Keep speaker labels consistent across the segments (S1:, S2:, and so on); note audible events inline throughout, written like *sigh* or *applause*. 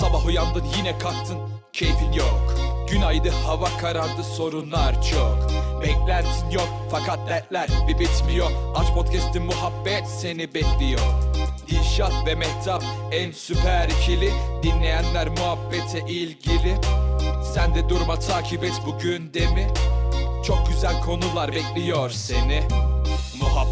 S1: Sabah uyandın yine kalktın. Keyfin yok. Günaydın hava karardı sorunlar çok. Beklentin yok fakat dertler bir bitmiyor. Aç podcast'in muhabbet seni bekliyor. Dilşat ve Mehtap en süper ikili. Dinleyenler muhabbete ilgili. Sen de durma takip et bugün demi Çok güzel konular bekliyor seni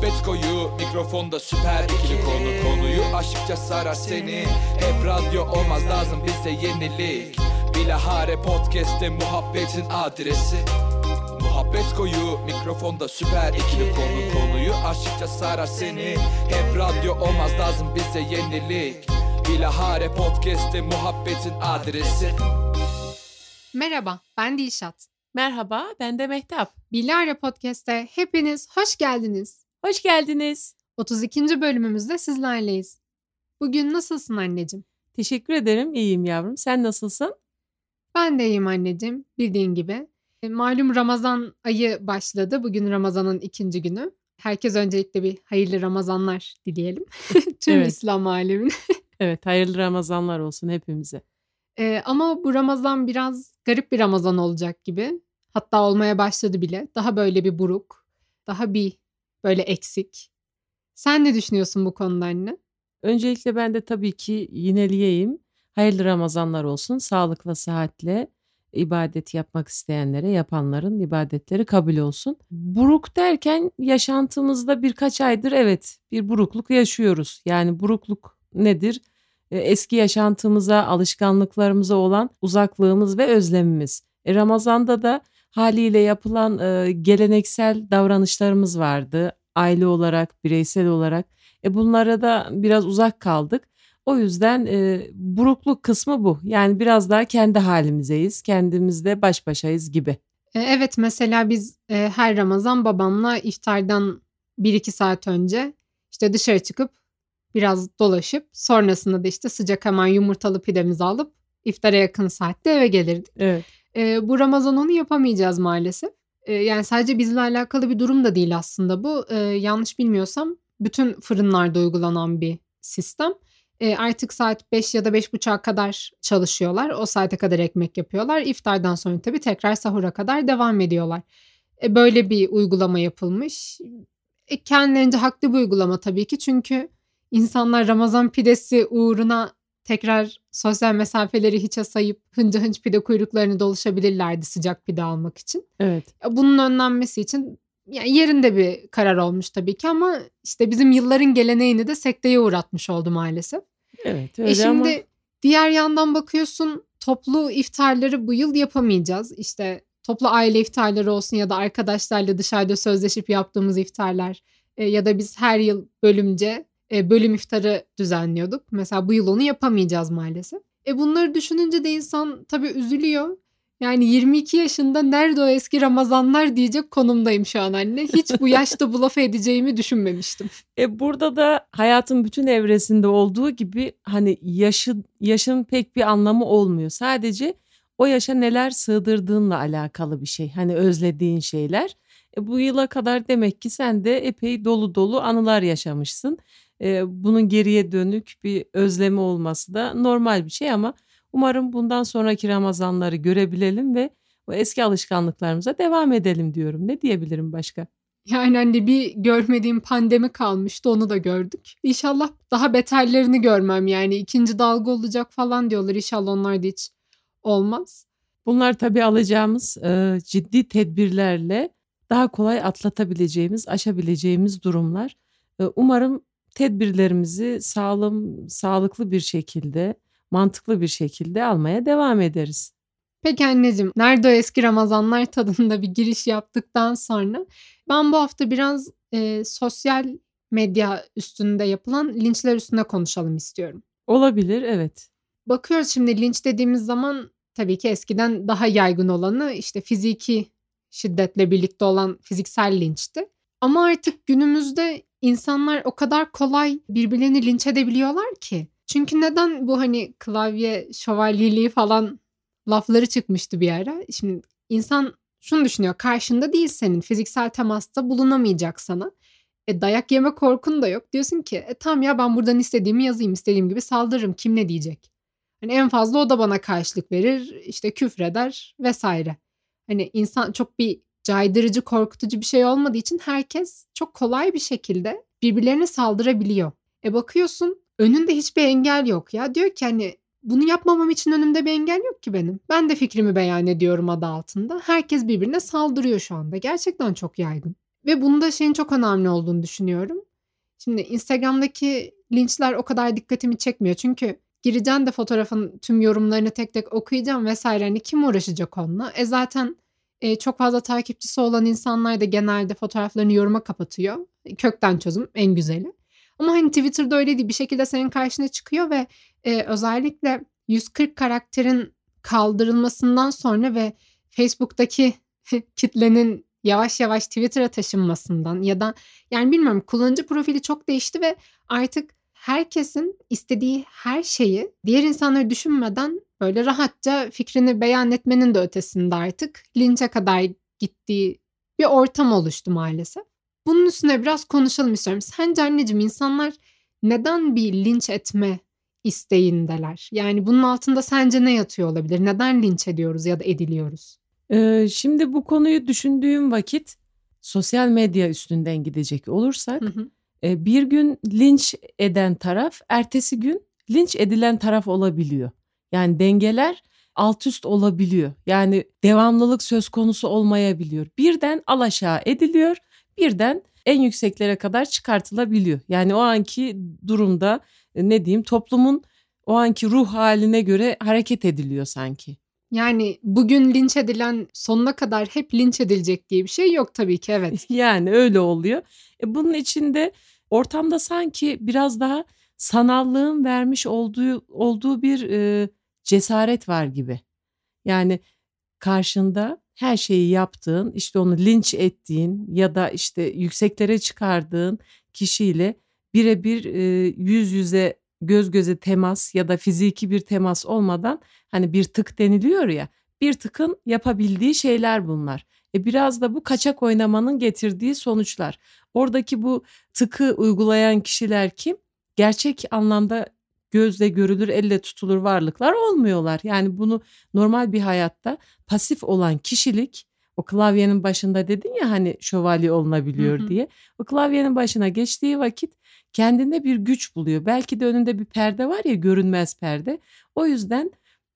S1: Muhabbet koyu mikrofonda süper ikili konu. Konuyu aşıkça sarar seni. Hep radyo olmaz lazım bize yenilik. Bilahare podcast'te muhabbetin adresi. Muhabbet koyu mikrofonda süper ikili konu. Konuyu aşıkça sarar seni. Hep radyo olmaz lazım bize yenilik. Bilahare podcast'te muhabbetin adresi.
S2: Merhaba, ben Dilşat.
S3: Merhaba, ben de Mehtap.
S2: Bilara Podcast'te hepiniz hoş geldiniz.
S3: Hoş geldiniz.
S2: 32. bölümümüzde sizlerleyiz. Bugün nasılsın anneciğim?
S3: Teşekkür ederim, iyiyim yavrum. Sen nasılsın?
S2: Ben de iyiyim anneciğim, bildiğin gibi. E, Malum Ramazan ayı başladı. Bugün Ramazan'ın ikinci günü. Herkes öncelikle bir hayırlı Ramazanlar dileyelim. *laughs* Tüm
S3: Evet.
S2: İslam alemine. *laughs*
S3: Evet, hayırlı Ramazanlar olsun hepimize.
S2: E, ama bu Ramazan biraz garip bir Ramazan olacak gibi. Hatta olmaya başladı bile. Daha böyle bir buruk. Daha bir böyle eksik. Sen ne düşünüyorsun bu konuda anne?
S3: Öncelikle ben de tabii ki yineleyeyim. Hayırlı Ramazanlar olsun. Sağlıkla, sıhhatle ibadet yapmak isteyenlere, yapanların ibadetleri kabul olsun. Buruk derken yaşantımızda birkaç aydır evet bir burukluk yaşıyoruz. Yani burukluk nedir? E, Eski yaşantımıza, alışkanlıklarımıza olan uzaklığımız ve özlemimiz. E, Ramazan'da da haliyle yapılan e, geleneksel davranışlarımız vardı. Aile olarak, bireysel olarak. E, bunlara da biraz uzak kaldık. O yüzden e, burukluk kısmı bu. Yani biraz daha kendi halimizeyiz, kendimizle baş başayız gibi.
S2: E, Evet mesela biz e, her Ramazan babamla iftardan 1-2 saat önce işte dışarı çıkıp biraz dolaşıp sonrasında da işte sıcak hemen yumurtalı pidemizi alıp iftara yakın saatte eve gelirdik.
S3: Evet.
S2: E, bu Ramazan onu yapamayacağız maalesef. E, yani sadece bizle alakalı bir durum da değil aslında bu. E, yanlış bilmiyorsam bütün fırınlarda uygulanan bir sistem. E, artık saat 5 ya da 5.30'a kadar çalışıyorlar. O saate kadar ekmek yapıyorlar. İftardan sonra tabii tekrar sahura kadar devam ediyorlar. E, böyle bir uygulama yapılmış. E, kendilerince haklı bir uygulama tabii ki. Çünkü insanlar Ramazan pidesi uğruna tekrar sosyal mesafeleri hiçe sayıp hınca hınç pide kuyruklarını doluşabilirlerdi sıcak pide almak için.
S3: Evet.
S2: E, Bunun önlenmesi için yani yerinde bir karar olmuş tabii ki ama işte bizim yılların geleneğini de sekteye uğratmış oldu maalesef.
S3: Evet
S2: E
S3: öyle
S2: şimdi
S3: ama
S2: diğer yandan bakıyorsun toplu iftarları bu yıl yapamayacağız. İşte toplu aile iftarları olsun ya da arkadaşlarla dışarıda sözleşip yaptığımız iftarlar e, ya da biz her yıl bölümce e, bölüm iftarı düzenliyorduk. Mesela bu yıl onu yapamayacağız maalesef. E bunları düşününce de insan tabii üzülüyor. Yani 22 yaşında nerede o eski Ramazanlar diyecek konumdayım şu an anne. Hiç bu *laughs* yaşta bu lafı edeceğimi düşünmemiştim.
S3: E burada da hayatın bütün evresinde olduğu gibi hani yaşın yaşın pek bir anlamı olmuyor. Sadece o yaşa neler sığdırdığınla alakalı bir şey. Hani özlediğin şeyler. E bu yıla kadar demek ki sen de epey dolu dolu anılar yaşamışsın. E bunun geriye dönük bir özlemi olması da normal bir şey ama umarım bundan sonraki Ramazanları görebilelim ve o eski alışkanlıklarımıza devam edelim diyorum. Ne diyebilirim başka?
S2: Yani hani bir görmediğim pandemi kalmıştı onu da gördük. İnşallah daha beterlerini görmem yani ikinci dalga olacak falan diyorlar. İnşallah onlar da hiç olmaz.
S3: Bunlar tabii alacağımız e, ciddi tedbirlerle daha kolay atlatabileceğimiz, aşabileceğimiz durumlar. E, umarım tedbirlerimizi sağlam, sağlıklı bir şekilde, mantıklı bir şekilde almaya devam ederiz.
S2: Peki anneciğim nerede o eski Ramazanlar tadında bir giriş yaptıktan sonra ben bu hafta biraz e, sosyal medya üstünde yapılan linçler üstünde konuşalım istiyorum.
S3: Olabilir, evet.
S2: Bakıyoruz şimdi linç dediğimiz zaman tabii ki eskiden daha yaygın olanı işte fiziki şiddetle birlikte olan fiziksel linçti. Ama artık günümüzde insanlar o kadar kolay birbirlerini linç edebiliyorlar ki. Çünkü neden bu hani klavye şövalyeliği falan lafları çıkmıştı bir ara. Şimdi insan şunu düşünüyor. Karşında değil senin. Fiziksel temasta bulunamayacak sana. E dayak yeme korkun da yok. Diyorsun ki e tamam ya ben buradan istediğimi yazayım. istediğim gibi saldırırım. Kim ne diyecek? Hani en fazla o da bana karşılık verir, işte küfreder vesaire. Hani insan çok bir caydırıcı, korkutucu bir şey olmadığı için herkes çok kolay bir şekilde birbirlerine saldırabiliyor. E bakıyorsun önünde hiçbir engel yok ya. Diyor ki hani bunu yapmamam için önümde bir engel yok ki benim. Ben de fikrimi beyan ediyorum adı altında. Herkes birbirine saldırıyor şu anda. Gerçekten çok yaygın. Ve bunda şeyin çok önemli olduğunu düşünüyorum. Şimdi Instagram'daki linçler o kadar dikkatimi çekmiyor. Çünkü gireceğim de fotoğrafın tüm yorumlarını tek tek okuyacağım vesaire. Hani kim uğraşacak onunla? E zaten e, çok fazla takipçisi olan insanlar da genelde fotoğraflarını yoruma kapatıyor. Kökten çözüm en güzeli. Ama hani Twitter'da öyle değil. Bir şekilde senin karşına çıkıyor ve e, özellikle 140 karakterin kaldırılmasından sonra ve Facebook'taki *laughs* kitlenin yavaş yavaş Twitter'a taşınmasından ya da yani bilmiyorum kullanıcı profili çok değişti ve artık herkesin istediği her şeyi diğer insanları düşünmeden böyle rahatça fikrini beyan etmenin de ötesinde artık linçe kadar gittiği bir ortam oluştu maalesef. Bunun üstüne biraz konuşalım istiyorum. Sence anneciğim insanlar neden bir linç etme isteğindeler? Yani bunun altında sence ne yatıyor olabilir? Neden linç ediyoruz ya da ediliyoruz?
S3: Ee, şimdi bu konuyu düşündüğüm vakit sosyal medya üstünden gidecek olursak
S2: Hı hı.
S3: e, bir gün linç eden taraf ertesi gün linç edilen taraf olabiliyor. Yani dengeler alt üst olabiliyor. Yani devamlılık söz konusu olmayabiliyor. Birden alaşağı ediliyor, birden en yükseklere kadar çıkartılabiliyor. Yani o anki durumda e, ne diyeyim toplumun o anki ruh haline göre hareket ediliyor sanki.
S2: Yani bugün linç edilen sonuna kadar hep linç edilecek diye bir şey yok tabii ki evet. *laughs*
S3: Yani öyle oluyor. E bunun içinde ortamda sanki biraz daha sanallığın vermiş olduğu olduğu bir e, cesaret var gibi. Yani karşında her şeyi yaptığın, işte onu linç ettiğin ya da işte yükseklere çıkardığın kişiyle birebir e, yüz yüze göz göze temas ya da fiziki bir temas olmadan hani bir tık deniliyor ya bir tıkın yapabildiği şeyler bunlar. E biraz da bu kaçak oynamanın getirdiği sonuçlar. Oradaki bu tıkı uygulayan kişiler kim? Gerçek anlamda gözle görülür, elle tutulur varlıklar olmuyorlar. Yani bunu normal bir hayatta pasif olan kişilik o klavyenin başında dedin ya hani şövalye olunabiliyor
S2: Hı hı.
S3: diye. O klavyenin başına geçtiği vakit kendinde bir güç buluyor. Belki de önünde bir perde var ya görünmez perde. O yüzden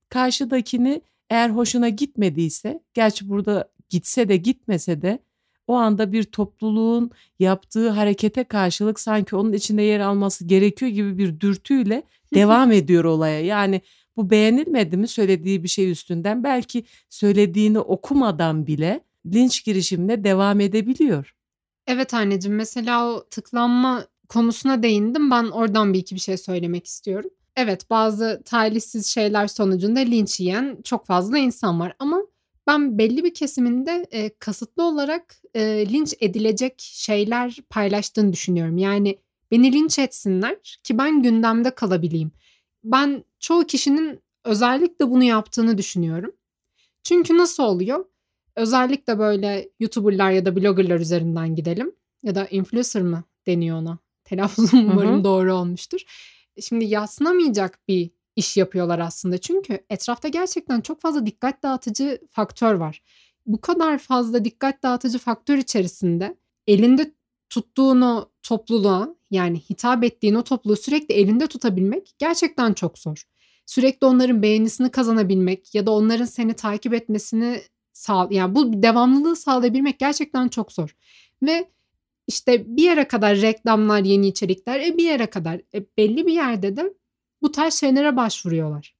S3: karşıdakini eğer hoşuna gitmediyse, gerçi burada gitse de gitmese de o anda bir topluluğun yaptığı harekete karşılık sanki onun içinde yer alması gerekiyor gibi bir dürtüyle devam ediyor olaya. Yani bu beğenilmedi mi söylediği bir şey üstünden belki söylediğini okumadan bile linç girişimine devam edebiliyor.
S2: Evet anneciğim mesela o tıklanma konusuna değindim. Ben oradan bir iki bir şey söylemek istiyorum. Evet bazı talihsiz şeyler sonucunda linç yiyen çok fazla insan var ama ben belli bir kesiminde e, kasıtlı olarak e, linç edilecek şeyler paylaştığını düşünüyorum. Yani beni linç etsinler ki ben gündemde kalabileyim. Ben çoğu kişinin özellikle bunu yaptığını düşünüyorum. Çünkü nasıl oluyor? Özellikle böyle YouTuber'lar ya da blogger'lar üzerinden gidelim. Ya da influencer mı deniyor ona? *laughs* Telaffuzum umarım doğru olmuştur. Şimdi yaslanamayacak bir iş yapıyorlar aslında. Çünkü etrafta gerçekten çok fazla dikkat dağıtıcı faktör var. Bu kadar fazla dikkat dağıtıcı faktör içerisinde elinde tuttuğun o topluluğa yani hitap ettiğin o topluluğu sürekli elinde tutabilmek gerçekten çok zor. Sürekli onların beğenisini kazanabilmek ya da onların seni takip etmesini sağ yani bu devamlılığı sağlayabilmek gerçekten çok zor. Ve işte bir yere kadar reklamlar, yeni içerikler, e bir yere kadar e belli bir yerde de bu tarz şeylere başvuruyorlar.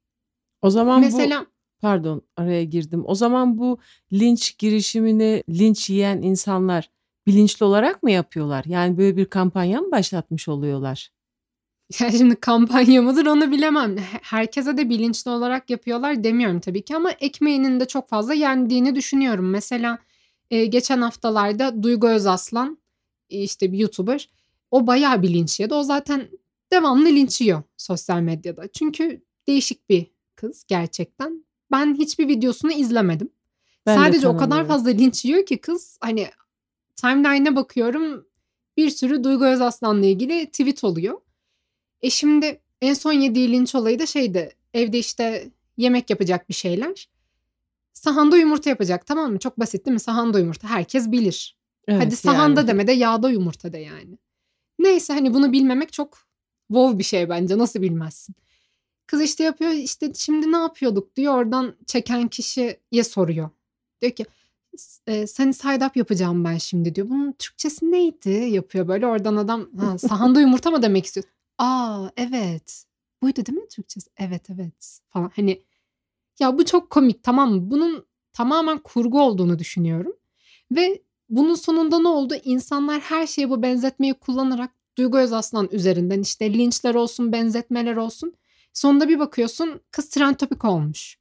S3: O zaman bu
S2: Mesela
S3: pardon araya girdim. O zaman bu linç girişimini linç yiyen insanlar bilinçli olarak mı yapıyorlar? Yani böyle bir kampanya mı başlatmış oluyorlar? *laughs*
S2: Ya şimdi kampanya mıdır onu bilemem. He- Herkese de bilinçli olarak yapıyorlar demiyorum tabii ki ama ekmeğinin de çok fazla yendiğini düşünüyorum. Mesela e, geçen haftalarda Duygu Özaslan işte bir YouTuber o bayağı bir linç yedi. O zaten devamlı linç yiyor sosyal medyada. Çünkü değişik bir kız gerçekten. Ben hiçbir videosunu izlemedim.
S3: Ben de
S2: Sadece o kadar fazla linç yiyor ki kız hani timeline'e bakıyorum bir sürü Duygu Özaslan'la ilgili tweet oluyor. E şimdi en son yediği linç olayı da şeydi. evde işte yemek yapacak bir şeyler. Sahanda yumurta yapacak tamam mı? Çok basit değil mi? Sahanda yumurta herkes bilir.
S3: Evet,
S2: Hadi sahanda
S3: yani.
S2: deme de yağda yumurta de yani. Neyse hani bunu bilmemek çok wow bir şey bence. Nasıl bilmezsin? Kız işte yapıyor işte şimdi ne yapıyorduk diyor. Oradan çeken kişiye soruyor. Diyor ki e, seni side up yapacağım ben şimdi diyor. Bunun Türkçesi neydi? Yapıyor böyle. Oradan adam ha, *laughs* sahanda yumurta mı demek istiyor? Aa evet. Buydu değil mi Türkçesi? Evet evet falan. Hani ya bu çok komik tamam mı? Bunun tamamen kurgu olduğunu düşünüyorum. Ve bunun sonunda ne oldu? İnsanlar her şeyi bu benzetmeyi kullanarak Duygu Özaslan üzerinden işte linçler olsun, benzetmeler olsun. Sonunda bir bakıyorsun kız trend topik olmuş.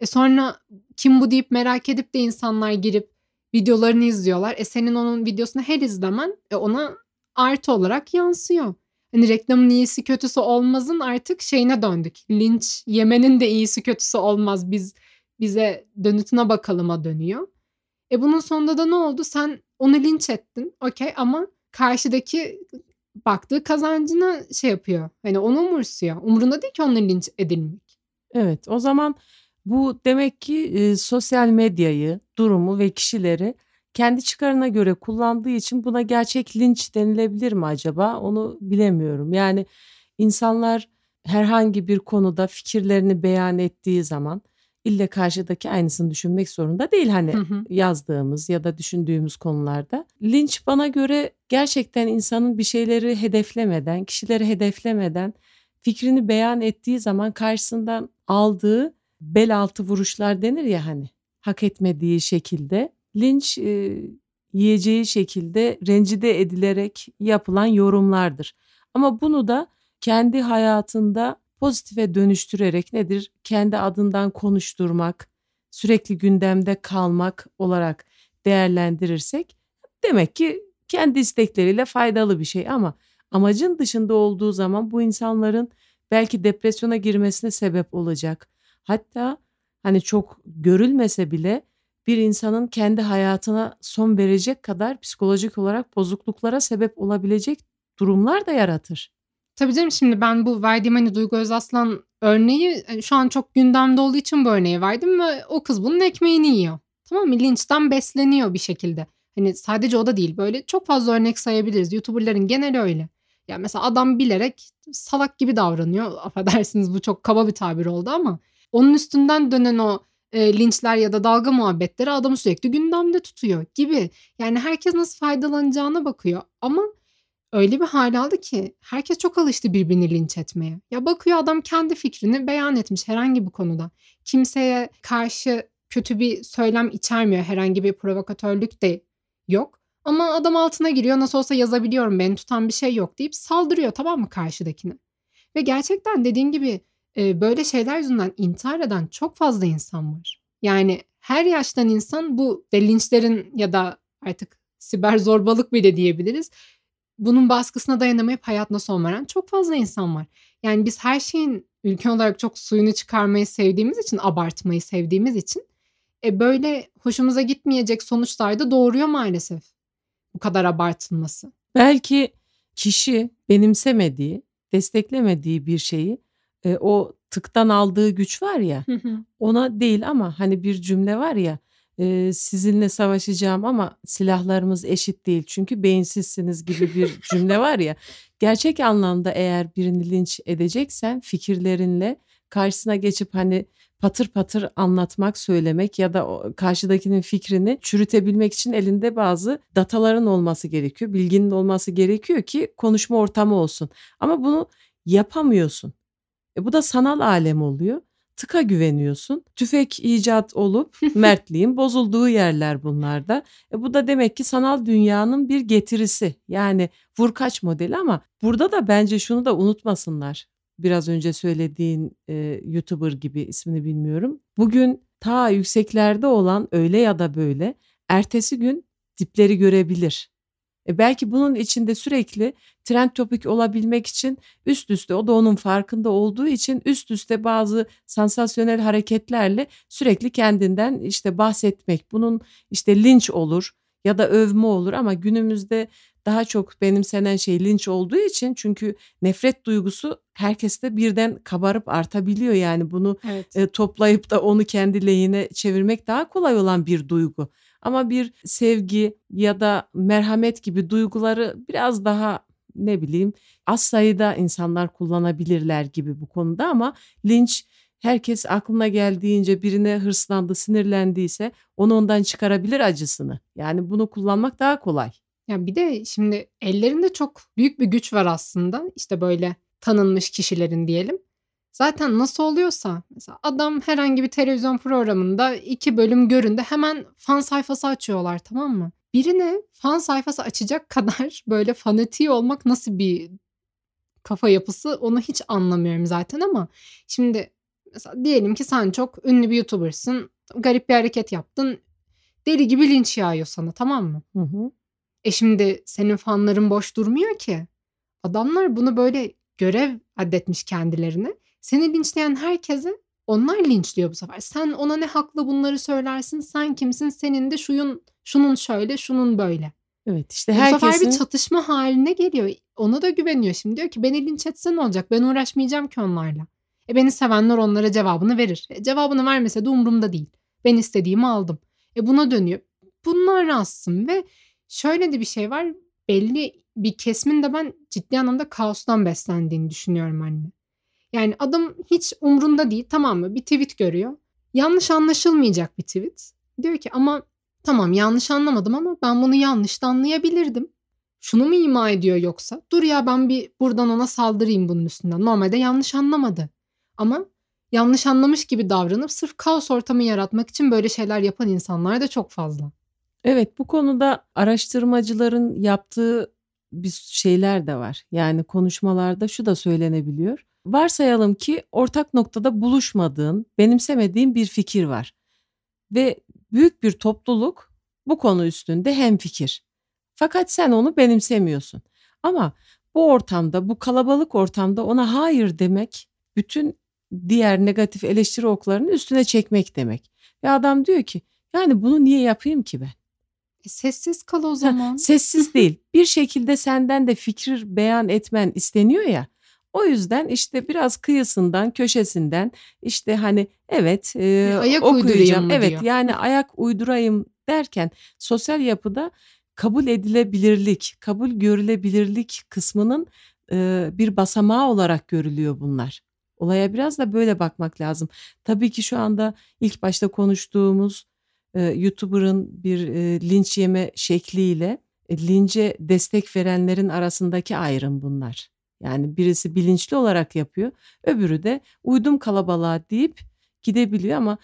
S2: E sonra kim bu deyip merak edip de insanlar girip videolarını izliyorlar. E senin onun videosunu her izlemen e ona artı olarak yansıyor. Hani reklamın iyisi kötüsü olmazın artık şeyine döndük. Linç yemenin de iyisi kötüsü olmaz. Biz bize dönütüne bakalıma dönüyor. E bunun sonunda da ne oldu? Sen onu linç ettin. Okey ama karşıdaki baktığı kazancına şey yapıyor. Hani onu umursuyor. Umurunda değil ki onun linç edilmek.
S3: Evet o zaman bu demek ki e, sosyal medyayı, durumu ve kişileri kendi çıkarına göre kullandığı için buna gerçek linç denilebilir mi acaba? Onu bilemiyorum. Yani insanlar herhangi bir konuda fikirlerini beyan ettiği zaman ille karşıdaki aynısını düşünmek zorunda değil hani
S2: Hı hı.
S3: yazdığımız ya da düşündüğümüz konularda. Linç bana göre gerçekten insanın bir şeyleri hedeflemeden, kişileri hedeflemeden fikrini beyan ettiği zaman karşısından aldığı bel altı vuruşlar denir ya hani hak etmediği şekilde linç e, yiyeceği şekilde rencide edilerek yapılan yorumlardır. Ama bunu da kendi hayatında pozitife dönüştürerek nedir? Kendi adından konuşturmak, sürekli gündemde kalmak olarak değerlendirirsek demek ki kendi istekleriyle faydalı bir şey ama amacın dışında olduğu zaman bu insanların belki depresyona girmesine sebep olacak. Hatta hani çok görülmese bile bir insanın kendi hayatına son verecek kadar psikolojik olarak bozukluklara sebep olabilecek durumlar da yaratır.
S2: Tabii canım şimdi ben bu verdiğim hani Duygu Özaslan örneği e, şu an çok gündemde olduğu için bu örneği verdim ve o kız bunun ekmeğini yiyor. Tamam mı? Linçten besleniyor bir şekilde. Hani sadece o da değil böyle çok fazla örnek sayabiliriz. YouTuber'ların geneli öyle. Ya mesela adam bilerek salak gibi davranıyor. *laughs* Affedersiniz bu çok kaba bir tabir oldu ama onun üstünden dönen o e, linçler ya da dalga muhabbetleri adamı sürekli gündemde tutuyor gibi. Yani herkes nasıl faydalanacağına bakıyor ama öyle bir hal aldı ki herkes çok alıştı birbirini linç etmeye. Ya bakıyor adam kendi fikrini beyan etmiş herhangi bir konuda. Kimseye karşı kötü bir söylem içermiyor. Herhangi bir provokatörlük de yok. Ama adam altına giriyor nasıl olsa yazabiliyorum beni tutan bir şey yok deyip saldırıyor tamam mı karşıdakine. Ve gerçekten dediğin gibi e, böyle şeyler yüzünden intihar eden çok fazla insan var. Yani her yaştan insan bu de linçlerin ya da artık siber zorbalık bile diyebiliriz. Bunun baskısına dayanamayıp hayatına son veren çok fazla insan var. Yani biz her şeyin ülke olarak çok suyunu çıkarmayı sevdiğimiz için, abartmayı sevdiğimiz için e, böyle hoşumuza gitmeyecek sonuçlar da doğuruyor maalesef. Bu kadar abartılması.
S3: Belki kişi benimsemediği, desteklemediği bir şeyi e, o tıktan aldığı güç var ya ona değil ama hani bir cümle var ya e, sizinle savaşacağım ama silahlarımız eşit değil çünkü beyinsizsiniz gibi bir cümle var ya gerçek anlamda eğer birini linç edeceksen fikirlerinle karşısına geçip hani patır patır anlatmak, söylemek ya da karşıdakinin fikrini çürütebilmek için elinde bazı dataların olması gerekiyor, bilginin olması gerekiyor ki konuşma ortamı olsun. Ama bunu yapamıyorsun. E bu da sanal alem oluyor. Tıka güveniyorsun. Tüfek icat olup *laughs* mertliğin bozulduğu yerler bunlarda. E bu da demek ki sanal dünyanın bir getirisi. Yani vur kaç modeli ama burada da bence şunu da unutmasınlar. Biraz önce söylediğin e, YouTuber gibi ismini bilmiyorum. Bugün ta yükseklerde olan öyle ya da böyle ertesi gün dipleri görebilir. E belki bunun içinde sürekli trend topik olabilmek için üst üste o da onun farkında olduğu için üst üste bazı sansasyonel hareketlerle sürekli kendinden işte bahsetmek. Bunun işte linç olur ya da övme olur ama günümüzde daha çok benimsenen şey linç olduğu için çünkü nefret duygusu herkeste birden kabarıp artabiliyor yani bunu
S2: Evet.
S3: e, toplayıp da onu kendi lehine çevirmek daha kolay olan bir duygu. Ama bir sevgi ya da merhamet gibi duyguları biraz daha ne bileyim az sayıda insanlar kullanabilirler gibi bu konuda ama linç herkes aklına geldiğince birine hırslandı, sinirlendiyse onu ondan çıkarabilir acısını. Yani bunu kullanmak daha kolay.
S2: Ya bir de şimdi ellerinde çok büyük bir güç var aslında. İşte böyle tanınmış kişilerin diyelim. Zaten nasıl oluyorsa mesela adam herhangi bir televizyon programında iki bölüm göründe hemen fan sayfası açıyorlar tamam mı? Birine fan sayfası açacak *laughs* kadar böyle fanatiği olmak nasıl bir kafa yapısı onu hiç anlamıyorum zaten ama şimdi mesela diyelim ki sen çok ünlü bir YouTuber'sın. Garip bir hareket yaptın. Deli gibi linç yağıyor sana tamam mı?
S3: Hı hı.
S2: E şimdi senin fanların boş durmuyor ki. Adamlar bunu böyle görev addetmiş kendilerine. Seni linçleyen herkese onlar linçliyor bu sefer. Sen ona ne hakla bunları söylersin? Sen kimsin? Senin de şuyun, şunun şöyle, şunun böyle.
S3: Evet işte
S2: Bu sefer
S3: herkesin
S2: bir çatışma haline geliyor. Ona da güveniyor şimdi. Diyor ki beni linç etse ne olacak? Ben uğraşmayacağım ki onlarla. E beni sevenler onlara cevabını verir. E cevabını vermese de umurumda değil. Ben istediğimi aldım. E buna dönüyor. Bunlar rahatsızım ve şöyle de bir şey var. Belli bir kesimin de ben ciddi anlamda kaostan beslendiğini düşünüyorum anne. Yani adam hiç umrunda değil tamam mı? Bir tweet görüyor. Yanlış anlaşılmayacak bir tweet. Diyor ki ama tamam yanlış anlamadım ama ben bunu yanlış da anlayabilirdim. Şunu mu ima ediyor yoksa? Dur ya ben bir buradan ona saldırayım bunun üstünden. Normalde yanlış anlamadı. Ama yanlış anlamış gibi davranıp sırf kaos ortamı yaratmak için böyle şeyler yapan insanlar da çok fazla.
S3: Evet bu konuda araştırmacıların yaptığı bir şeyler de var. Yani konuşmalarda şu da söylenebiliyor. Varsayalım ki ortak noktada buluşmadığın, benimsemediğin bir fikir var. Ve büyük bir topluluk bu konu üstünde hemfikir. Fakat sen onu benimsemiyorsun. Ama bu ortamda, bu kalabalık ortamda ona hayır demek bütün diğer negatif eleştiri oklarını üstüne çekmek demek. Ve adam diyor ki yani bunu niye yapayım ki ben?
S2: E sessiz kal o
S3: Ha,
S2: zaman.
S3: Sessiz *laughs* değil. Bir şekilde senden de fikir beyan etmen isteniyor ya. O yüzden işte biraz kıyısından, köşesinden işte hani evet e,
S2: ayak
S3: okuyacağım. Evet
S2: diyor.
S3: yani ayak uydurayım derken sosyal yapıda kabul edilebilirlik, kabul görülebilirlik kısmının e, bir basamağı olarak görülüyor bunlar. Olaya biraz da böyle bakmak lazım. Tabii ki şu anda ilk başta konuştuğumuz e, YouTuber'ın bir e, linç yeme şekliyle e, lince destek verenlerin arasındaki ayrım bunlar. Yani birisi bilinçli olarak yapıyor, öbürü de uydum kalabalığa deyip gidebiliyor ama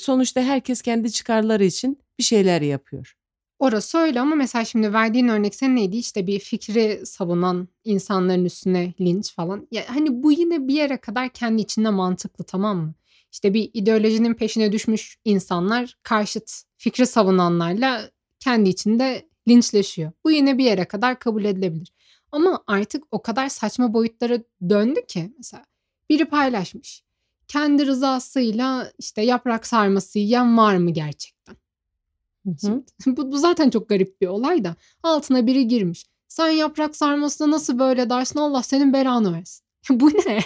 S3: sonuçta herkes kendi çıkarları için bir şeyler yapıyor.
S2: Orası öyle ama mesela şimdi verdiğin örnek senin neydi? İşte bir fikri savunan insanların üstüne linç falan. Ya hani bu yine bir yere kadar kendi içinde mantıklı tamam mı? İşte bir ideolojinin peşine düşmüş insanlar karşıt fikri savunanlarla kendi içinde linçleşiyor. Bu yine bir yere kadar kabul edilebilir. Ama artık o kadar saçma boyutlara döndü ki mesela biri paylaşmış. Kendi rızasıyla işte yaprak sarması yiyen var mı gerçekten? Şimdi, *laughs* bu, bu zaten çok garip bir olay da altına biri girmiş. Sen yaprak sarmasına nasıl böyle dersin Allah senin belanı versin. *laughs* bu ne?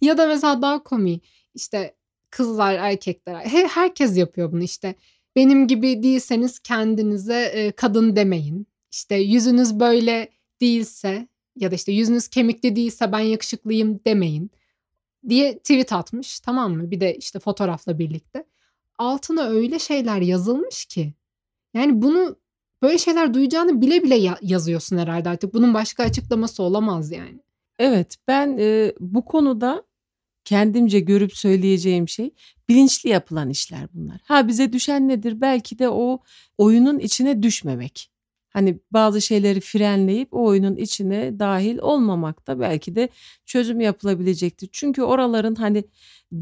S2: ya da mesela daha komik işte kızlar erkekler he- herkes yapıyor bunu işte. Benim gibi değilseniz kendinize kadın demeyin. İşte yüzünüz böyle değilse ya da işte yüzünüz kemikli değilse ben yakışıklıyım demeyin diye tweet atmış tamam mı? Bir de işte fotoğrafla birlikte. Altına öyle şeyler yazılmış ki yani bunu böyle şeyler duyacağını bile bile ya- yazıyorsun herhalde artık. Bunun başka açıklaması olamaz yani.
S3: Evet ben e, bu konuda kendimce görüp söyleyeceğim şey bilinçli yapılan işler bunlar. Ha bize düşen nedir? Belki de o oyunun içine düşmemek. Hani bazı şeyleri frenleyip o oyunun içine dahil olmamak da belki de çözüm yapılabilecektir. Çünkü oraların hani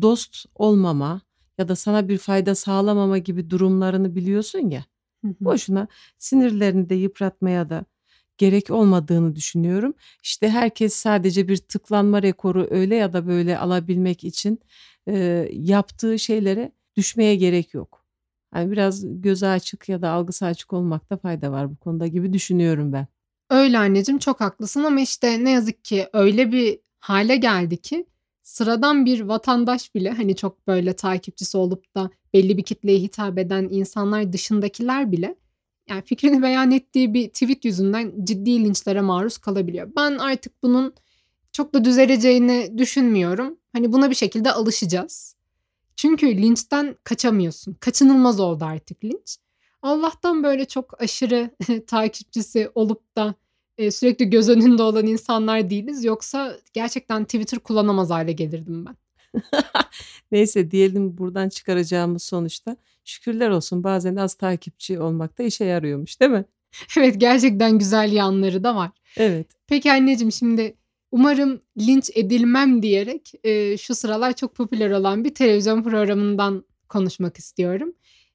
S3: dost olmama ya da sana bir fayda sağlamama gibi durumlarını biliyorsun ya.
S2: Hı hı.
S3: Boşuna sinirlerini de yıpratmaya da gerek olmadığını düşünüyorum. İşte herkes sadece bir tıklanma rekoru öyle ya da böyle alabilmek için e, yaptığı şeylere düşmeye gerek yok. Hani biraz gözü açık ya da algısı açık olmakta fayda var bu konuda gibi düşünüyorum ben.
S2: Öyle anneciğim çok haklısın ama işte ne yazık ki öyle bir hale geldi ki sıradan bir vatandaş bile hani çok böyle takipçisi olup da belli bir kitleye hitap eden insanlar dışındakiler bile yani fikrini beyan ettiği bir tweet yüzünden ciddi linçlere maruz kalabiliyor. Ben artık bunun çok da düzeleceğini düşünmüyorum. Hani buna bir şekilde alışacağız. Çünkü linçten kaçamıyorsun. Kaçınılmaz oldu artık linç. Allah'tan böyle çok aşırı *laughs* takipçisi olup da e, sürekli göz önünde olan insanlar değiliz. Yoksa gerçekten Twitter kullanamaz hale gelirdim ben. *laughs*
S3: Neyse diyelim buradan çıkaracağımız sonuçta şükürler olsun bazen az takipçi olmak da işe yarıyormuş değil mi? *laughs*
S2: Evet gerçekten güzel yanları da var.
S3: Evet.
S2: Peki anneciğim şimdi umarım linç edilmem diyerek e, şu sıralar çok popüler olan bir televizyon programından konuşmak istiyorum.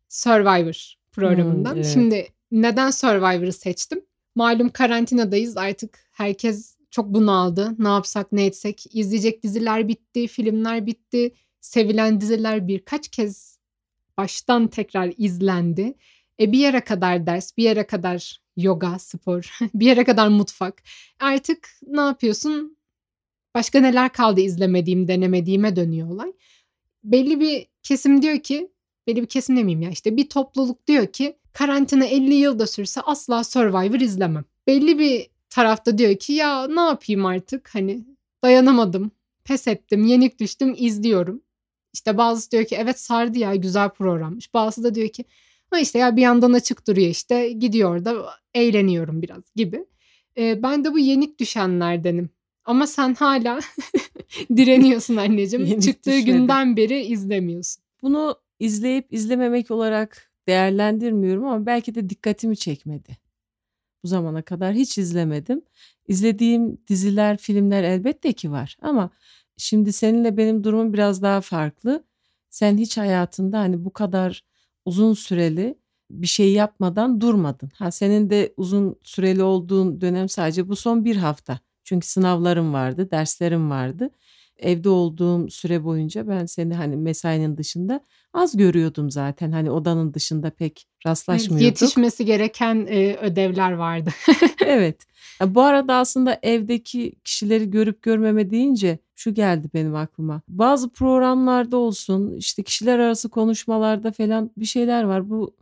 S2: Survivor programından.
S3: Hmm, evet.
S2: Şimdi neden Survivor'ı seçtim? Malum karantinadayız artık herkes çok bunaldı. Ne yapsak ne etsek. İzleyecek diziler bitti, filmler bitti. Sevilen diziler birkaç kez baştan tekrar izlendi. E bir yere kadar ders, bir yere kadar yoga, spor, *laughs* bir yere kadar mutfak. Artık ne yapıyorsun? Başka neler kaldı izlemediğim, denemediğime dönüyor olay. Belli bir kesim diyor ki, belli bir kesim demeyeyim ya işte bir topluluk diyor ki karantina 50 yılda sürse asla Survivor izlemem. Belli bir tarafta diyor ki ya ne yapayım artık hani dayanamadım, pes ettim, yenik düştüm izliyorum. İşte bazısı diyor ki evet sardı ya güzel programmış. Bazısı da diyor ki ha işte ya bir yandan açık duruyor işte gidiyor da eğleniyorum biraz gibi. Ee, ben de bu yenik düşenlerdenim. Ama sen hala *laughs* direniyorsun anneciğim.
S3: Yenik
S2: Çıktığı
S3: düşmedim.
S2: günden beri izlemiyorsun.
S3: Bunu izleyip izlememek olarak değerlendirmiyorum ama belki de dikkatimi çekmedi. Bu zamana kadar hiç izlemedim. İzlediğim diziler, filmler elbette ki var ama şimdi seninle benim durumum biraz daha farklı. Sen hiç hayatında hani bu kadar uzun süreli bir şey yapmadan durmadın. Ha senin de uzun süreli olduğun dönem sadece bu son bir hafta. Çünkü sınavlarım vardı, derslerim vardı. Evde olduğum süre boyunca ben seni hani mesainin dışında az görüyordum zaten. Hani odanın dışında pek rastlaşmıyorduk.
S2: Yetişmesi gereken e, ödevler vardı. *laughs*
S3: Evet. Bu arada aslında evdeki kişileri görüp görmeme deyince şu geldi benim aklıma. Bazı programlarda olsun işte kişiler arası konuşmalarda falan bir şeyler var. Bu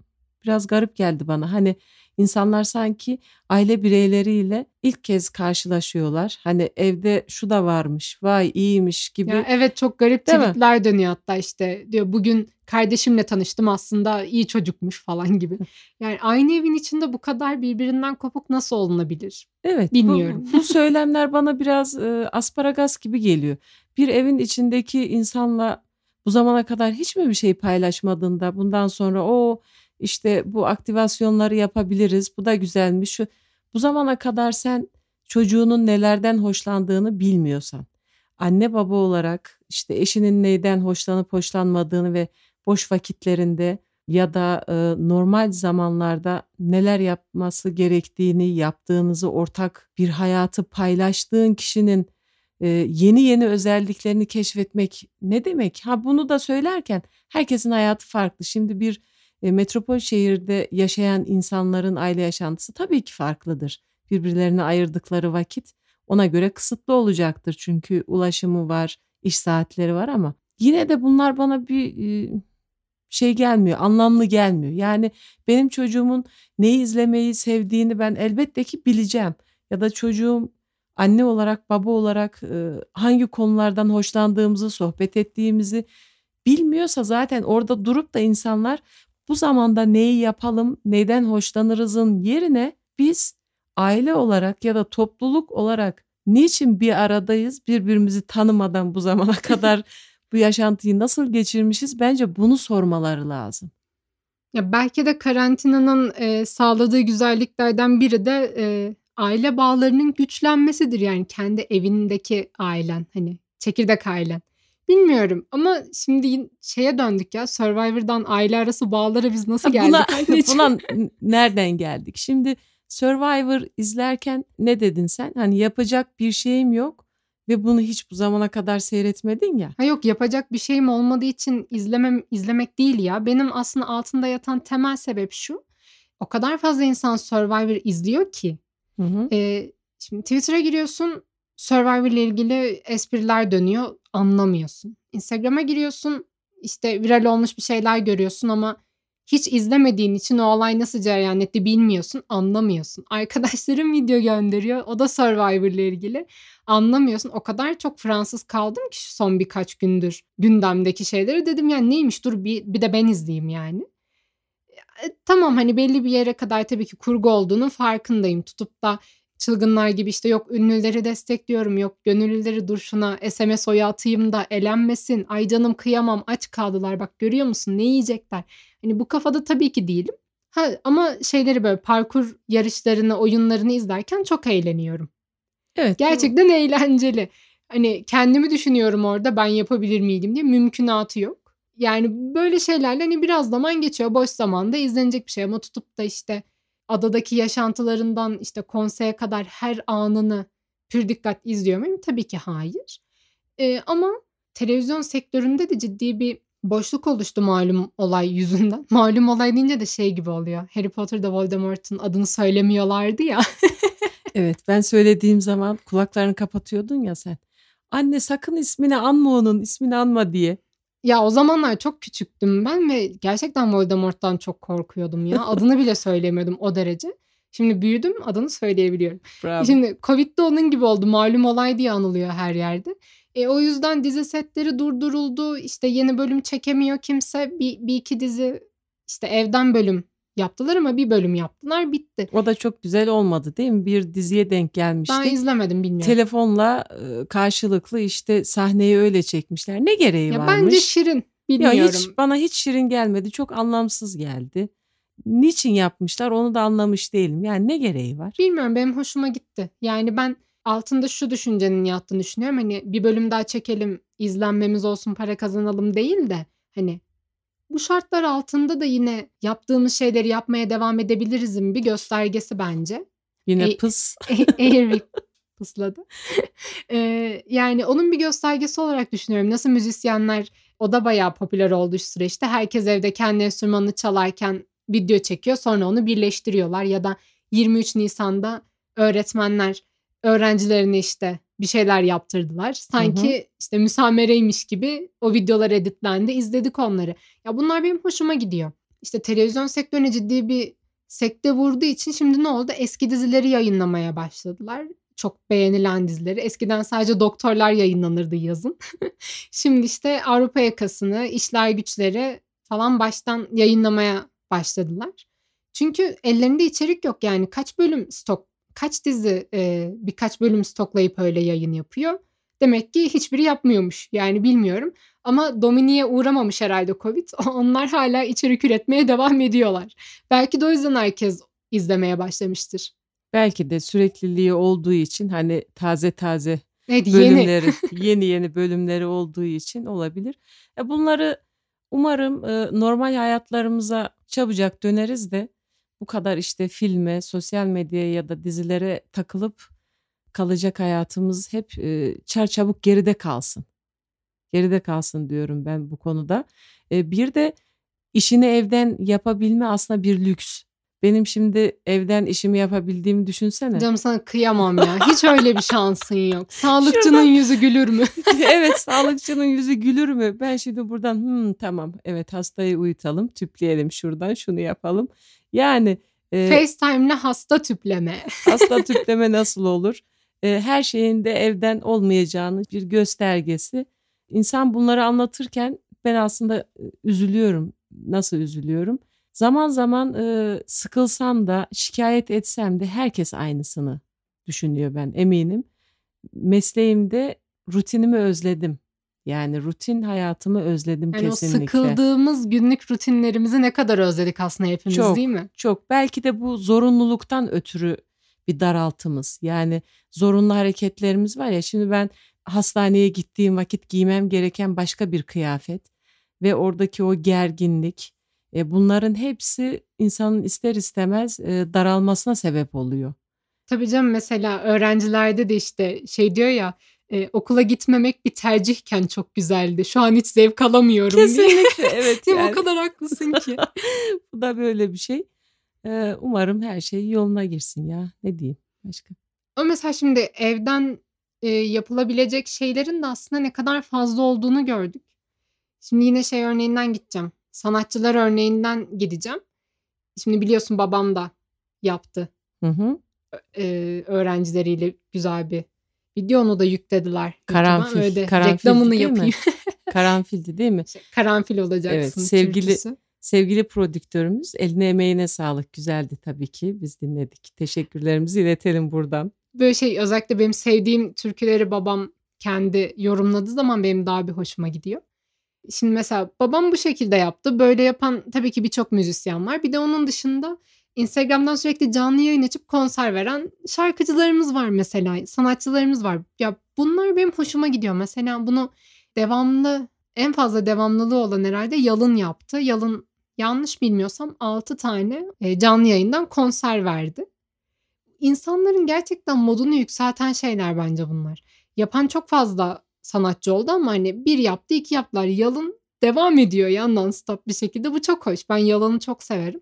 S3: biraz garip geldi bana. Hani insanlar sanki aile bireyleriyle ilk kez karşılaşıyorlar. Hani evde şu da varmış, vay iyiymiş gibi.
S2: Ya evet çok garip
S3: Değil mi?
S2: tweetler dönüyor hatta işte diyor bugün kardeşimle tanıştım aslında iyi çocukmuş *laughs* falan gibi. Yani aynı evin içinde bu kadar birbirinden kopuk nasıl olunabilir?
S3: Evet. bu-
S2: Bilmiyorum.
S3: Bu, *laughs* söylemler bana biraz e, asparagas gibi geliyor. Bir evin içindeki insanla bu zamana kadar hiç mi bir şey paylaşmadığında bundan sonra o işte bu aktivasyonları yapabiliriz. Bu da güzelmiş. Şu, bu zamana kadar sen çocuğunun nelerden hoşlandığını bilmiyorsan, anne baba olarak işte eşinin neyden hoşlanıp hoşlanmadığını ve boş vakitlerinde ya da e, normal zamanlarda neler yapması gerektiğini yaptığınızı ortak bir hayatı paylaştığın kişinin e, yeni yeni özelliklerini keşfetmek ne demek? Ha bunu da söylerken herkesin hayatı farklı. Şimdi bir e, metropol şehirde yaşayan insanların aile yaşantısı tabii ki farklıdır. Birbirlerine ayırdıkları vakit ona göre kısıtlı olacaktır. Çünkü ulaşımı var, iş saatleri var ama yine de bunlar bana bir e, şey gelmiyor, anlamlı gelmiyor. Yani benim çocuğumun neyi izlemeyi sevdiğini ben elbette ki bileceğim. Ya da çocuğum anne olarak, baba olarak e, hangi konulardan hoşlandığımızı, sohbet ettiğimizi bilmiyorsa zaten orada durup da insanlar bu zamanda neyi yapalım, neyden hoşlanırızın yerine biz aile olarak ya da topluluk olarak niçin bir aradayız birbirimizi tanımadan bu zamana *laughs* kadar bu yaşantıyı nasıl geçirmişiz bence bunu sormaları lazım.
S2: Ya belki de karantinanın e, sağladığı güzelliklerden biri de e, aile bağlarının güçlenmesidir. Yani kendi evindeki ailen hani çekirdek ailen. Bilmiyorum ama şimdi şeye döndük ya Survivor'dan aile arası bağlara biz nasıl *laughs* geldik? *laughs*
S3: Buna,
S2: anneciğim?
S3: buna n- nereden geldik? Şimdi Survivor izlerken ne dedin sen? Hani yapacak bir şeyim yok ve bunu hiç bu zamana kadar seyretmedin ya.
S2: Ha yok yapacak bir şeyim olmadığı için izlemem izlemek değil ya. Benim aslında altında yatan temel sebep şu. O kadar fazla insan Survivor izliyor ki.
S3: Hı hı.
S2: Ee, şimdi Twitter'a giriyorsun Survivor ile ilgili espriler dönüyor anlamıyorsun. Instagram'a giriyorsun işte viral olmuş bir şeyler görüyorsun ama hiç izlemediğin için o olay nasıl cereyan etti bilmiyorsun, anlamıyorsun. *laughs* Arkadaşlarım video gönderiyor. O da Survivor ile ilgili. Anlamıyorsun. O kadar çok Fransız kaldım ki son birkaç gündür gündemdeki şeyleri. Dedim yani neymiş dur bir, bir de ben izleyeyim yani. E, tamam hani belli bir yere kadar tabii ki kurgu olduğunun farkındayım. Tutup da çılgınlar gibi işte yok ünlüleri destekliyorum yok gönüllüleri dur şuna SMS oyu atayım da elenmesin ay canım kıyamam aç kaldılar bak görüyor musun ne yiyecekler? Hani bu kafada tabii ki değilim. Ha, ama şeyleri böyle parkur yarışlarını oyunlarını izlerken çok eğleniyorum.
S3: Evet.
S2: gerçekten eğlenceli. Hani kendimi düşünüyorum orada ben yapabilir miydim? diye mümkünatı yok. Yani böyle şeylerle hani biraz zaman geçiyor boş zamanda izlenecek bir şey ama tutup da işte adadaki yaşantılarından işte konseye kadar her anını pür dikkat izliyor muyum? Tabii ki hayır. Ee, ama televizyon sektöründe de ciddi bir boşluk oluştu malum olay yüzünden. *laughs* Malum olay deyince de şey gibi oluyor. Harry Potter'da Voldemort'un adını söylemiyorlardı ya. *laughs*
S3: Evet ben söylediğim zaman kulaklarını kapatıyordun ya sen. Anne sakın ismini anma onun ismini anma diye.
S2: Ya o zamanlar çok küçüktüm ben ve gerçekten Voldemort'tan çok korkuyordum ya. *laughs* Adını bile söyleyemiyordum o derece. Şimdi büyüdüm adını söyleyebiliyorum.
S3: Bravo.
S2: Şimdi Covid'de onun gibi oldu. Malum olay diye anılıyor her yerde. E, o yüzden dizi setleri durduruldu. İşte yeni bölüm çekemiyor kimse. Bir, bir iki dizi işte evden bölüm yaptılar ama bir bölüm yaptılar bitti.
S3: O da çok güzel olmadı değil mi? Bir diziye denk gelmişti.
S2: Ben izlemedim bilmiyorum.
S3: Telefonla e, karşılıklı işte sahneyi öyle çekmişler. Ne gereği
S2: ya
S3: varmış?
S2: bence şirin.
S3: Ya
S2: Bilmiyorum.
S3: hiç bana hiç şirin gelmedi. Çok anlamsız geldi. Niçin yapmışlar onu da anlamış değilim. Yani ne gereği var?
S2: Bilmiyorum benim hoşuma gitti. Yani ben altında şu düşüncenin yattığını düşünüyorum. Hani bir bölüm daha çekelim, izlenmemiz olsun, para kazanalım değil de hani bu şartlar altında da yine yaptığımız şeyleri yapmaya devam edebilirizin bir göstergesi bence.
S3: Yine
S2: E-
S3: pıs. *laughs*
S2: Airwick pısladı. Eee, yani onun bir göstergesi olarak düşünüyorum. Nasıl müzisyenler o da bayağı popüler oldu şu süreçte. Herkes evde kendi enstrümanını çalarken video çekiyor. Sonra onu birleştiriyorlar. Ya da 23 Nisan'da öğretmenler öğrencilerine işte bir şeyler yaptırdılar. Sanki işte müsamereymiş gibi o videolar editlendi. izledik onları. Ya bunlar benim hoşuma gidiyor. İşte televizyon sektörüne ciddi bir sekte vurduğu için şimdi ne oldu? Eski dizileri yayınlamaya başladılar. Çok beğenilen dizileri. Eskiden sadece doktorlar yayınlanırdı yazın. *laughs* şimdi işte Avrupa yakasını, işler güçleri falan baştan yayınlamaya başladılar. Çünkü ellerinde içerik yok yani kaç bölüm stok, kaç dizi e, birkaç bölüm stoklayıp öyle yayın yapıyor. Demek ki hiçbiri yapmıyormuş yani bilmiyorum. Ama Domini'ye uğramamış herhalde Covid. *laughs* Onlar hala içerik üretmeye devam ediyorlar. Belki de o yüzden herkes izlemeye başlamıştır.
S3: Belki de sürekliliği olduğu için hani taze taze
S2: Evet yeni.
S3: bölümleri *laughs* yeni yeni bölümleri olduğu için olabilir. E bunları umarım e, normal hayatlarımıza çabucak döneriz de bu kadar işte filme, sosyal medyaya ya da dizilere takılıp kalacak hayatımız hep e, çarçabuk geride kalsın. Geride kalsın diyorum ben bu konuda. E, bir de işini evden yapabilme aslında bir lüks. Benim şimdi evden işimi yapabildiğimi düşünsene.
S2: Canım sana kıyamam ya. Hiç öyle bir şansın yok. *laughs* Sağlıkçının
S3: Şuradan-
S2: yüzü gülür mü? *laughs*
S3: evet *laughs* sağlıkçının yüzü gülür mü? Ben şimdi buradan hmm, tamam evet hastayı uyutalım tüpleyelim şuradan şunu yapalım. Yani e,
S2: FaceTime'le hasta tüpleme.
S3: hasta tüpleme nasıl olur? E, her şeyin de evden olmayacağını bir göstergesi. İnsan bunları anlatırken ben aslında e, üzülüyorum. Nasıl üzülüyorum? Zaman zaman e, sıkılsam da şikayet etsem de herkes aynısını düşünüyor ben eminim. Mesleğimde rutinimi özledim. Yani rutin hayatımı özledim
S2: Yani
S3: kesinlikle.
S2: o sıkıldığımız günlük rutinlerimizi ne kadar özledik aslında hepimiz
S3: Çok.
S2: değil mi?
S3: Çok belki de bu zorunluluktan ötürü bir daraltımız. Yani zorunlu hareketlerimiz var ya şimdi ben hastaneye gittiğim vakit giymem gereken başka bir kıyafet ve oradaki o gerginlik e, bunların hepsi insanın ister istemez e, daralmasına sebep oluyor.
S2: Tabii canım mesela öğrencilerde de işte şey diyor ya Eee, okula gitmemek bir tercihken çok güzeldi. Şu an hiç zevk alamıyorum diye.
S3: Kesinlikle evet *laughs*
S2: Değil mi? O
S3: yani.
S2: kadar haklısın ki. *laughs*
S3: Bu da böyle bir şey. Eee, umarım her şey yoluna girsin ya. Ne diyeyim başka?
S2: Ama mesela şimdi evden, eee, yapılabilecek şeylerin de aslında ne kadar fazla olduğunu gördük. Şimdi yine şey örneğinden gideceğim. Sanatçılar örneğinden gideceğim. Şimdi biliyorsun babam da yaptı.
S3: Hı hı.
S2: Ö eee, öğrencileriyle güzel bir video. Onu da yüklediler.
S3: Karanfil,
S2: Öyle de
S3: karanfildi
S2: reklamını yapayım. *laughs*
S3: Karanfildi değil mi?
S2: Şey, karanfil
S3: Evet,
S2: olacaksın
S3: sevgili
S2: türküsü.
S3: sevgili prodüktörümüz eline emeğine sağlık. Güzeldi tabii ki. Biz dinledik. Teşekkürlerimizi iletelim buradan.
S2: Böyle şey özellikle benim sevdiğim türküleri babam kendi yorumladığı zaman benim daha bir hoşuma gidiyor. Şimdi mesela babam bu şekilde yaptı. Böyle yapan tabii ki birçok müzisyen var. Bir de onun dışında Instagram'dan sürekli canlı yayın açıp konser veren şarkıcılarımız var mesela. Sanatçılarımız var. Ya bunlar benim hoşuma gidiyor. Mesela bunu devamlı en fazla devamlılığı olan herhalde Yalın yaptı. Yalın yanlış bilmiyorsam 6 tane eee, canlı yayından konser verdi. İnsanların gerçekten modunu yükselten şeyler bence bunlar. Yapan çok fazla sanatçı oldu ama hani bir yaptı, iki yaptılar. Yalın devam ediyor ya non-stop bir şekilde. Bu çok hoş. Ben Yalın'ı çok severim.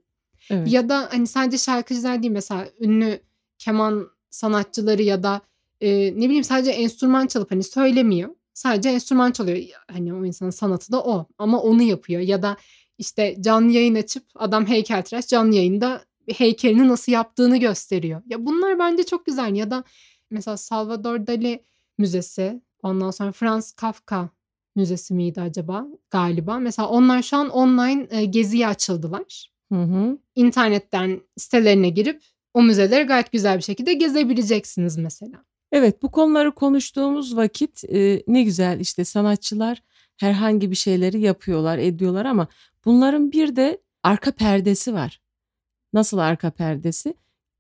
S3: Evet.
S2: Ya da hani sadece şarkıcılar değil mesela ünlü keman sanatçıları ya da eee, ne bileyim sadece enstrüman çalıp hani söylemiyor. Sadece enstrüman çalıyor. Hani o insanın sanatı da o ama onu yapıyor. Ya da işte canlı yayın açıp adam heykeltıraş canlı yayında heykelini nasıl yaptığını gösteriyor. Ya bunlar bence çok güzel. Ya da mesela Salvador Dali Müzesi, ondan sonra Franz Kafka Müzesi miydi acaba? Galiba. Mesela onlar şu an online eee, geziye açıldılar.
S3: Hı hı.
S2: İnternetten sitelerine girip o müzeleri gayet güzel bir şekilde gezebileceksiniz mesela.
S3: Evet, bu konuları konuştuğumuz vakit eee, ne güzel işte sanatçılar herhangi bir şeyleri yapıyorlar, ediyorlar ama bunların bir de arka perdesi var. Nasıl arka perdesi?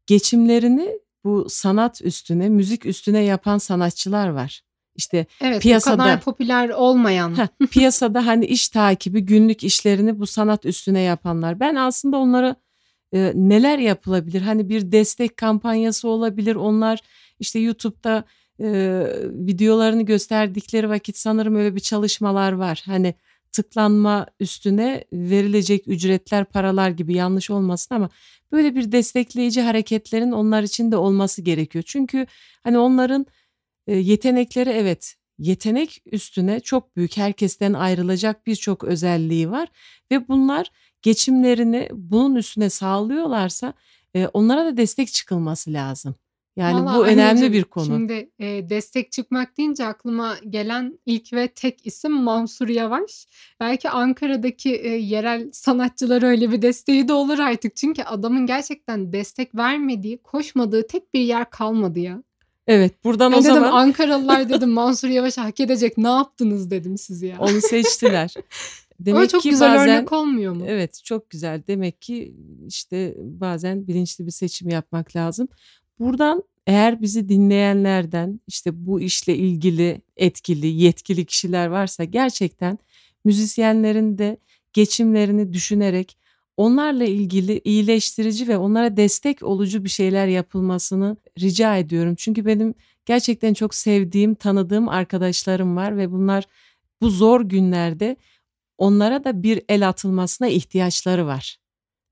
S3: Geçimlerini bu sanat üstüne, müzik üstüne yapan sanatçılar var. İşte
S2: Evet, bu kadar
S3: piyasada
S2: popüler olmayan.
S3: Heh, piyasada hani iş takibi, günlük işlerini bu sanat üstüne yapanlar. Ben aslında onlara e, neler yapılabilir? Hani bir destek kampanyası olabilir. Onlar işte YouTube'da e, videolarını gösterdikleri vakit sanırım öyle bir çalışmalar var. Hani tıklanma üstüne verilecek ücretler, paralar gibi yanlış olmasın ama böyle bir destekleyici hareketlerin onlar için de olması gerekiyor. Çünkü hani onların e, yetenekleri evet yetenek üstüne çok büyük herkesten ayrılacak birçok özelliği var ve bunlar geçimlerini bunun üstüne sağlıyorlarsa e, onlara da destek çıkılması lazım. Yani
S2: Valla
S3: bu önemli
S2: anneciğim
S3: bir konu.
S2: şimdi e, destek çıkmak deyince aklıma gelen ilk ve tek isim Mansur Yavaş. Belki Ankara'daki e, yerel sanatçılara öyle bir desteği de olur artık. Çünkü adamın gerçekten destek vermediği, koşmadığı tek bir yer kalmadı ya.
S3: Evet buradan
S2: Ben
S3: o
S2: dedim
S3: zaman
S2: Ankaralılar *laughs* dedim Mansur Yavaş hak edecek ne yaptınız dedim siz ya.
S3: onu seçtiler. *laughs*
S2: Ama
S3: Demek
S2: çok
S3: ki
S2: güzel
S3: bazen
S2: örnek olmuyor mu?
S3: evet çok güzel. Demek ki işte bazen bilinçli bir seçim yapmak lazım. Buradan eğer bizi dinleyenlerden işte bu işle ilgili etkili, yetkili kişiler varsa gerçekten müzisyenlerin de geçimlerini düşünerek onlarla ilgili iyileştirici ve onlara destek olucu bir şeyler yapılmasını rica ediyorum. Çünkü benim gerçekten çok sevdiğim, tanıdığım arkadaşlarım var ve bunlar bu zor günlerde onlara da bir el atılmasına ihtiyaçları var.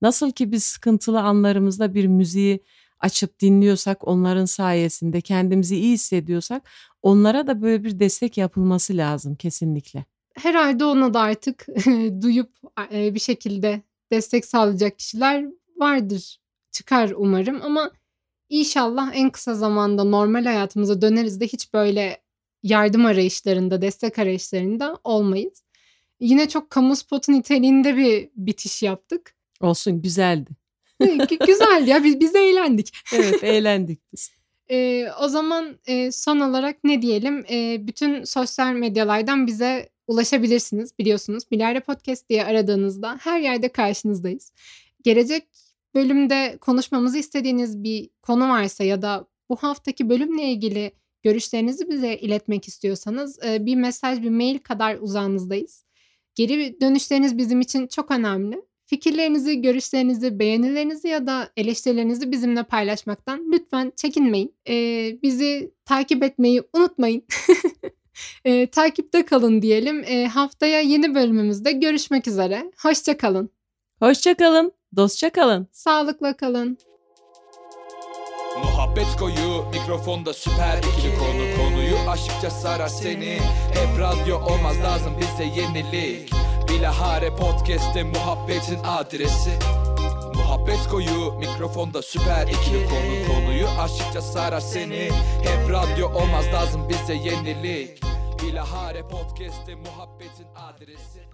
S3: Nasıl ki biz sıkıntılı anlarımızda bir müziği açıp dinliyorsak onların sayesinde kendimizi iyi hissediyorsak onlara da böyle bir destek yapılması lazım kesinlikle.
S2: Herhalde ona da artık *laughs* duyup e, bir şekilde destek sağlayacak kişiler vardır. Çıkar umarım ama inşallah en kısa zamanda normal hayatımıza döneriz de hiç böyle yardım arayışlarında, destek arayışlarında olmayız. Yine çok kamu spotu niteliğinde bir bitiş yaptık.
S3: Olsun güzeldi.
S2: G- Güzel ya biz, biz eğlendik. *laughs*
S3: Evet eğlendik biz.
S2: Ee, o zaman e, son olarak ne diyelim? Ee, bütün sosyal medyalardan bize ulaşabilirsiniz biliyorsunuz. Bilardo Podcast diye aradığınızda her yerde karşınızdayız. Gelecek bölümde konuşmamızı istediğiniz bir konu varsa ya da bu haftaki bölümle ilgili görüşlerinizi bize iletmek istiyorsanız bir mesaj, bir mail kadar uzağınızdayız. Geri dönüşleriniz bizim için çok önemli. Fikirlerinizi, görüşlerinizi, beğenilerinizi ya da eleştirilerinizi bizimle paylaşmaktan lütfen çekinmeyin. Ee, bizi takip etmeyi unutmayın. *laughs* Ee, takipte kalın diyelim. Ee, haftaya yeni bölümümüzde görüşmek üzere. Hoşça kalın.
S3: Hoşça kalın, dostça kalın.
S2: Sağlıkla kalın.
S1: Muhabbet koyu mikrofonda süper ikili konu konuyu aşıkça sarar seni Hep radyo olmaz lazım bize yenilik Bilahare podcast'te muhabbetin adresi Muhabbet koyu mikrofonda süper ikili konu konuyu aşıkça sarar seni Hep radyo olmaz lazım bize yenilik Bilahare podcast'te muhabbetin adresi